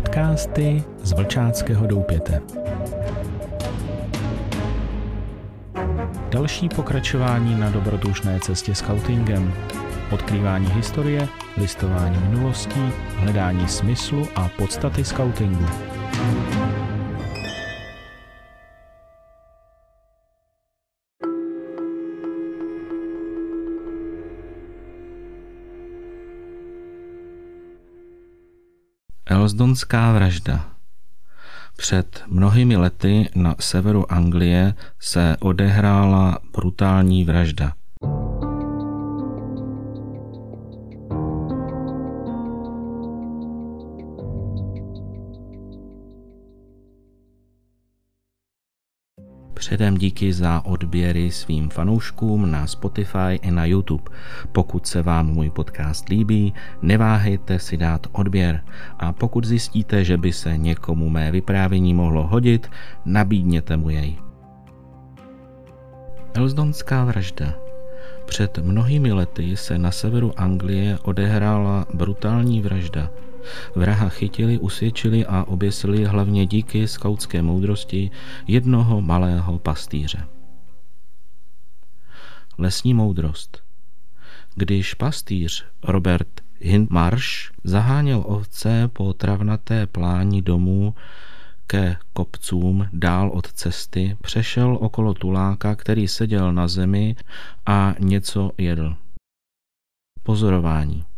Podcasty z Vlčáckého doupěte. Další pokračování na dobrodružné cestě scoutingem. Odkrývání historie, listování minulostí, hledání smyslu a podstaty scoutingu. Elsdonská vražda Před mnohými lety na severu Anglie se odehrála brutální vražda. Předem díky za odběry svým fanouškům na Spotify i na YouTube. Pokud se vám můj podcast líbí, neváhejte si dát odběr a pokud zjistíte, že by se někomu mé vyprávění mohlo hodit, nabídněte mu jej. Elsdonská vražda před mnohými lety se na severu Anglie odehrála brutální vražda – Vraha chytili, usvědčili a oběsili hlavně díky skautské moudrosti jednoho malého pastýře. Lesní moudrost Když pastýř Robert Hindmarsh zaháněl ovce po travnaté pláni domů ke kopcům dál od cesty, přešel okolo tuláka, který seděl na zemi a něco jedl. Pozorování.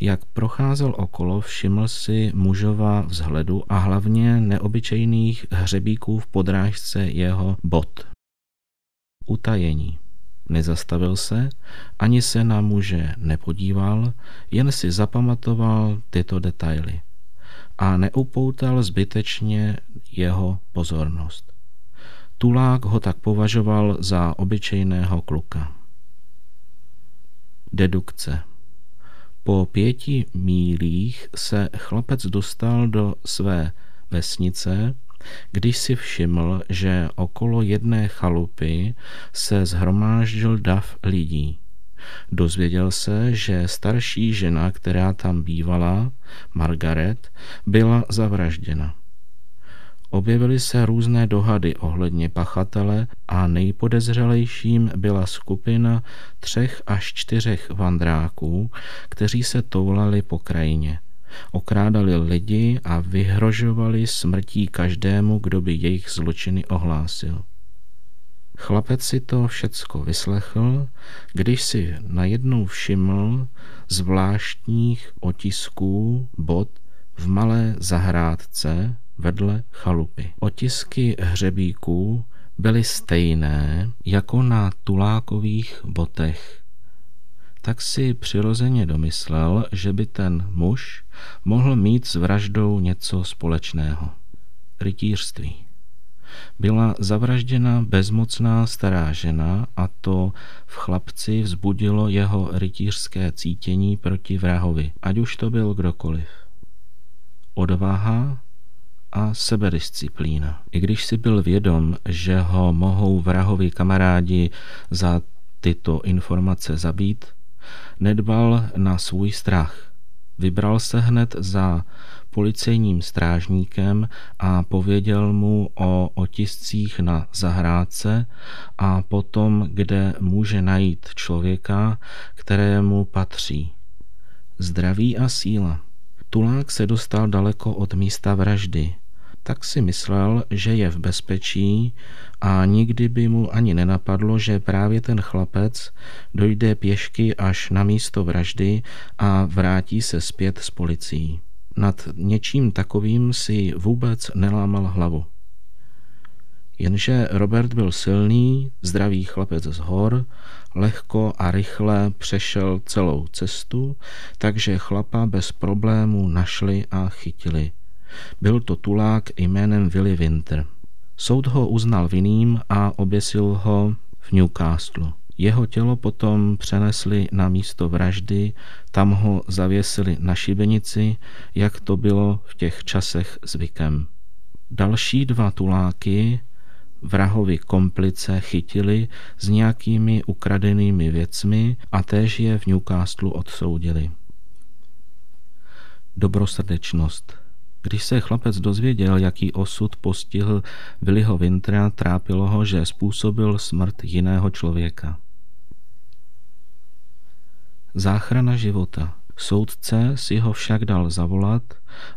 Jak procházel okolo, všiml si mužova vzhledu a hlavně neobyčejných hřebíků v podrážce jeho bot. Utajení. Nezastavil se, ani se na muže nepodíval, jen si zapamatoval tyto detaily a neupoutal zbytečně jeho pozornost. Tulák ho tak považoval za obyčejného kluka. Dedukce po pěti mílích se chlapec dostal do své vesnice, když si všiml, že okolo jedné chalupy se zhromáždil dav lidí. Dozvěděl se, že starší žena, která tam bývala, Margaret, byla zavražděna. Objevily se různé dohady ohledně pachatele a nejpodezřelejším byla skupina třech až čtyřech vandráků, kteří se toulali po krajině. Okrádali lidi a vyhrožovali smrtí každému, kdo by jejich zločiny ohlásil. Chlapec si to všecko vyslechl, když si najednou všiml zvláštních otisků bod v malé zahrádce vedle chalupy. Otisky hřebíků byly stejné jako na tulákových botech. Tak si přirozeně domyslel, že by ten muž mohl mít s vraždou něco společného. Rytířství. Byla zavražděna bezmocná stará žena a to v chlapci vzbudilo jeho rytířské cítění proti vrahovi, ať už to byl kdokoliv. Odvaha a sebedisciplína. I když si byl vědom, že ho mohou vrahovi kamarádi za tyto informace zabít, nedbal na svůj strach. Vybral se hned za policejním strážníkem a pověděl mu o otiscích na zahrádce a potom, kde může najít člověka, kterému patří. Zdraví a síla. Tulák se dostal daleko od místa vraždy, tak si myslel, že je v bezpečí a nikdy by mu ani nenapadlo, že právě ten chlapec dojde pěšky až na místo vraždy a vrátí se zpět s policií. Nad něčím takovým si vůbec nelámal hlavu. Jenže Robert byl silný, zdravý chlapec z hor, lehko a rychle přešel celou cestu, takže chlapa bez problémů našli a chytili. Byl to tulák jménem Willy Winter. Soud ho uznal vinným a oběsil ho v Newcastle. Jeho tělo potom přenesli na místo vraždy, tam ho zavěsili na šibenici, jak to bylo v těch časech zvykem. Další dva tuláky vrahovi komplice chytili s nějakými ukradenými věcmi a též je v Newcastle odsoudili. Dobrosrdečnost Když se chlapec dozvěděl, jaký osud postihl Willyho Wintra, trápilo ho, že způsobil smrt jiného člověka. Záchrana života. Soudce si ho však dal zavolat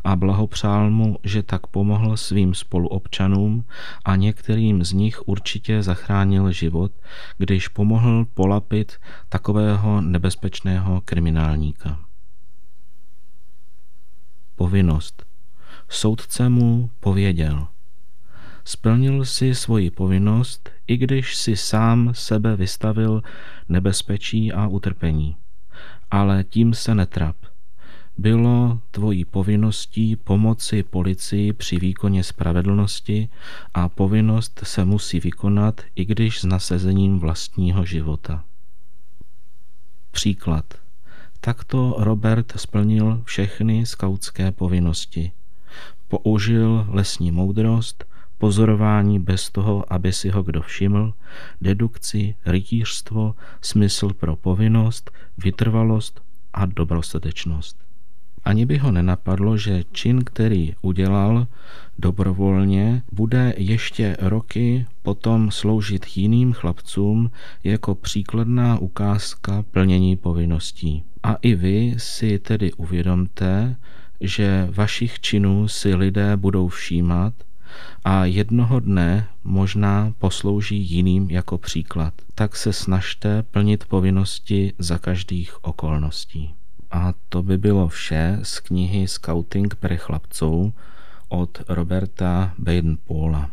a blahopřál mu, že tak pomohl svým spoluobčanům a některým z nich určitě zachránil život, když pomohl polapit takového nebezpečného kriminálníka. Povinnost. Soudce mu pověděl. Splnil si svoji povinnost, i když si sám sebe vystavil nebezpečí a utrpení ale tím se netrap. Bylo tvojí povinností pomoci policii při výkoně spravedlnosti a povinnost se musí vykonat, i když s nasezením vlastního života. Příklad. Takto Robert splnil všechny skautské povinnosti. Použil lesní moudrost, pozorování bez toho, aby si ho kdo všiml, dedukci, rytířstvo, smysl pro povinnost, vytrvalost a dobrosrdečnost. Ani by ho nenapadlo, že čin, který udělal dobrovolně, bude ještě roky potom sloužit jiným chlapcům jako příkladná ukázka plnění povinností. A i vy si tedy uvědomte, že vašich činů si lidé budou všímat a jednoho dne možná poslouží jiným jako příklad. Tak se snažte plnit povinnosti za každých okolností. A to by bylo vše z knihy Scouting pre chlapců od Roberta Baden-Paula.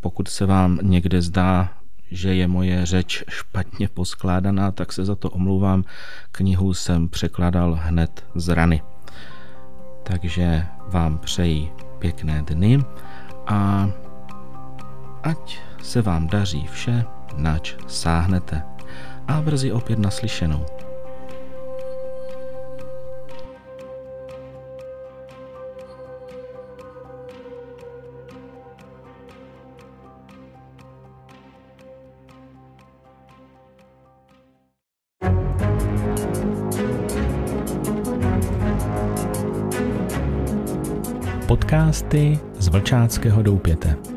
Pokud se vám někde zdá, že je moje řeč špatně poskládaná, tak se za to omlouvám. Knihu jsem překladal hned z rany. Takže vám přeji pěkné dny a ať se vám daří vše, nač sáhnete. A brzy opět naslyšenou. Podcasty z Vlčáckého doupěte.